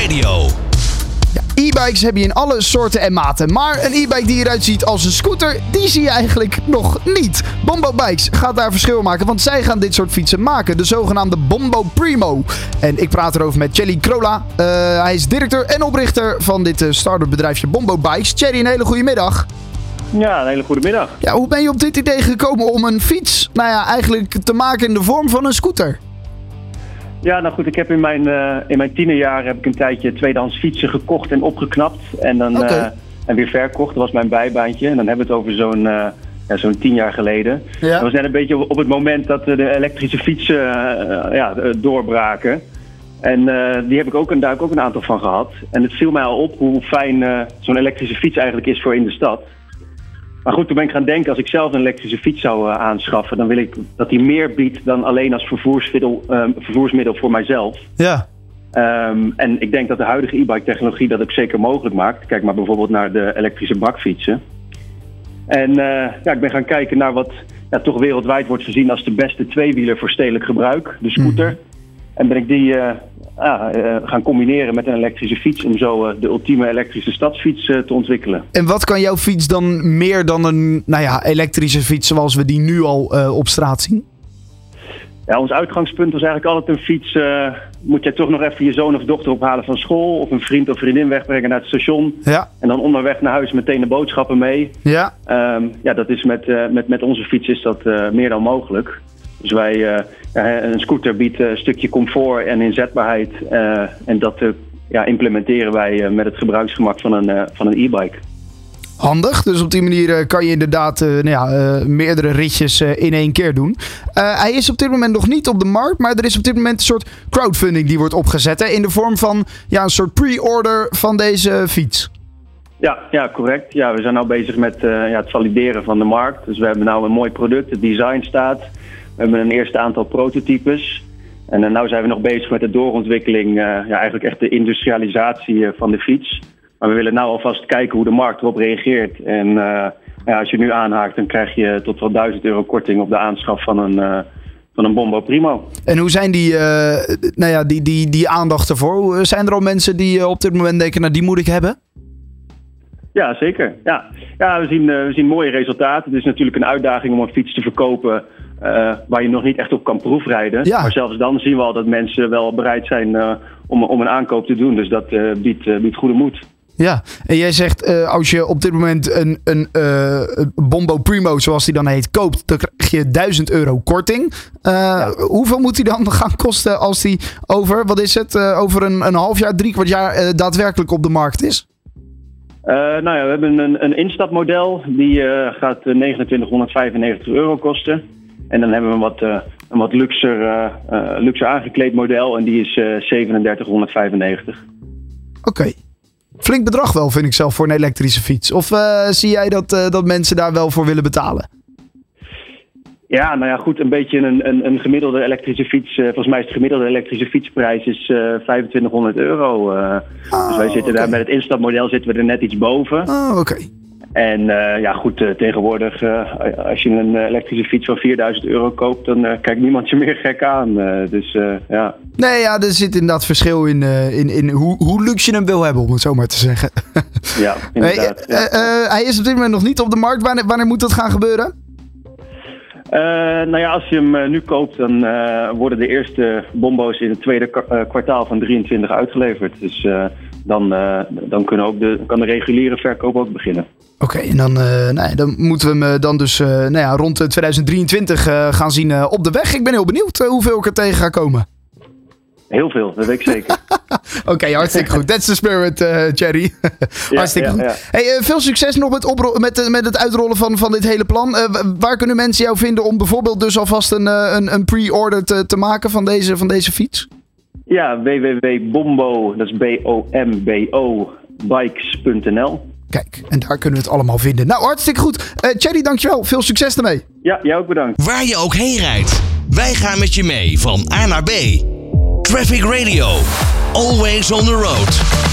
Radio. E-bikes heb je in alle soorten en maten. Maar een e-bike die eruit ziet als een scooter, die zie je eigenlijk nog niet. Bombo Bikes gaat daar verschil maken, want zij gaan dit soort fietsen maken. De zogenaamde Bombo Primo. En ik praat erover met Chelly Krola. Uh, hij is directeur en oprichter van dit uh, start-up bedrijfje Bombo Bikes. Chelly, een hele goede middag. Ja, een hele goede middag. Ja, hoe ben je op dit idee gekomen om een fiets, nou ja, eigenlijk te maken in de vorm van een scooter? Ja, nou goed, ik heb in mijn, uh, in mijn tienerjaren heb ik een tijdje tweedehands fietsen gekocht en opgeknapt. En dan okay. uh, en weer verkocht. Dat was mijn bijbaantje. En dan hebben we het over zo'n uh, ja, zo'n tien jaar geleden. Ja. Dat was net een beetje op het moment dat de elektrische fietsen ja, doorbraken. En die heb ik ook, daar heb ik ook een aantal van gehad. En het viel mij al op hoe fijn zo'n elektrische fiets eigenlijk is voor in de stad. Maar goed, toen ben ik gaan denken, als ik zelf een elektrische fiets zou uh, aanschaffen, dan wil ik dat die meer biedt dan alleen als vervoersmiddel, uh, vervoersmiddel voor mijzelf. Ja. Um, en ik denk dat de huidige e-bike technologie dat ook zeker mogelijk maakt. Kijk maar bijvoorbeeld naar de elektrische bakfietsen. En uh, ja, ik ben gaan kijken naar wat ja, toch wereldwijd wordt gezien als de beste tweewieler voor stedelijk gebruik, de scooter. Mm. En ben ik die uh, gaan combineren met een elektrische fiets om zo de ultieme elektrische stadsfiets te ontwikkelen. En wat kan jouw fiets dan meer dan een nou ja, elektrische fiets zoals we die nu al op straat zien? Ja, ons uitgangspunt was eigenlijk altijd een fiets. moet je toch nog even je zoon of dochter ophalen van school of een vriend of vriendin wegbrengen naar het station. Ja. En dan onderweg naar huis meteen de boodschappen mee. Ja. Um, ja, dat is met, met, met onze fiets is dat meer dan mogelijk. Dus wij, uh, een scooter biedt een stukje comfort en inzetbaarheid. Uh, en dat ja, implementeren wij met het gebruiksgemak van een, van een e-bike. Handig, dus op die manier kan je inderdaad nou ja, meerdere ritjes in één keer doen. hij is op dit moment nog niet op de markt, maar er is op dit moment een soort crowdfunding die wordt opgezet. Hè, in de vorm van ja, een soort pre-order van deze fiets. Ja, ja, correct. Ja, we zijn nu bezig met ja, het valideren van de markt. Dus we hebben nu een mooi product, het design staat. We hebben een eerste aantal prototypes. En uh, nu zijn we nog bezig met de doorontwikkeling, uh, ja, eigenlijk echt de industrialisatie uh, van de fiets. Maar we willen nu alvast kijken hoe de markt erop reageert. En ja, als je nu aanhaakt, dan krijg je tot wel 1000 euro korting op de aanschaf van een, van een Bombo Primo. En hoe zijn die, nou ja, die, die, die aandacht ervoor? Zijn er al mensen die op dit moment denken, nou die moet ik hebben? Ja, zeker. Ja, ja we, zien, we zien mooie resultaten. Het is natuurlijk een uitdaging om een fiets te verkopen uh, waar je nog niet echt op kan proefrijden. Ja. Maar zelfs dan zien we al dat mensen wel bereid zijn uh, om, om een aankoop te doen. Dus dat uh, biedt, biedt goede moed. Ja, en jij zegt als je op dit moment een, een Bombo Primo, zoals die dan heet, koopt, dan krijg je 1000 euro korting. Ja. Hoeveel moet die dan gaan kosten als die over, wat is het, over een, een half jaar, drie kwart jaar daadwerkelijk op de markt is? nou ja, we hebben een, een instapmodel. Die gaat 2995 euro kosten. En dan hebben we een wat, uh, een wat luxer, uh, uh, luxer aangekleed model en die is 3795. Oké. Okay. Flink bedrag wel, vind ik zelf, voor een elektrische fiets. Of zie jij dat, dat mensen daar wel voor willen betalen? Ja, nou ja, goed, een beetje een, een, een gemiddelde elektrische fiets. volgens mij is de gemiddelde elektrische fietsprijs is 2500 euro. oh, dus wij zitten okay. daar met het instapmodel zitten we er net iets boven. Oh, oké. En uh, ja, goed, uh, tegenwoordig, uh, als je een elektrische fiets van 4000 euro koopt, dan kijkt niemand je meer gek aan. dus ja. Nee, ja, er zit inderdaad verschil in, in, in hoe, hoe luxe je hem wil hebben, om het zo maar te zeggen. ja, inderdaad. Hey, ja. hij is op dit moment nog niet op de markt. Wanneer, wanneer moet dat gaan gebeuren? nou ja, als je hem nu koopt, dan worden de eerste bombo's in het tweede kwartaal van 23 uitgeleverd. Dus dan, dan kunnen ook de, kan de reguliere verkoop ook beginnen. Oké, okay, en dan, uh, nou, dan moeten we hem dan dus uh, nou ja, rond 2023 uh, gaan zien op de weg. Ik ben heel benieuwd hoeveel ik er tegen ga komen. Heel veel, dat weet ik zeker. Oké, okay, hartstikke goed. That's the spirit, Cherry. hartstikke ja, goed. Ja. Hey, veel succes nog met, met, met het uitrollen van, van dit hele plan. waar kunnen mensen jou vinden om bijvoorbeeld dus alvast een, een, een pre-order te, te maken van deze, van deze fiets? Ja, www.bombo, dat is B-O-M-B-O, bikes.nl. Kijk, en daar kunnen we het allemaal vinden. Nou, hartstikke goed. Uh, Thierry, dankjewel. Veel succes ermee. Ja, jij ook bedankt. Waar je ook heen rijdt, wij gaan met je mee van A naar B. Traffic Radio. Always on the road.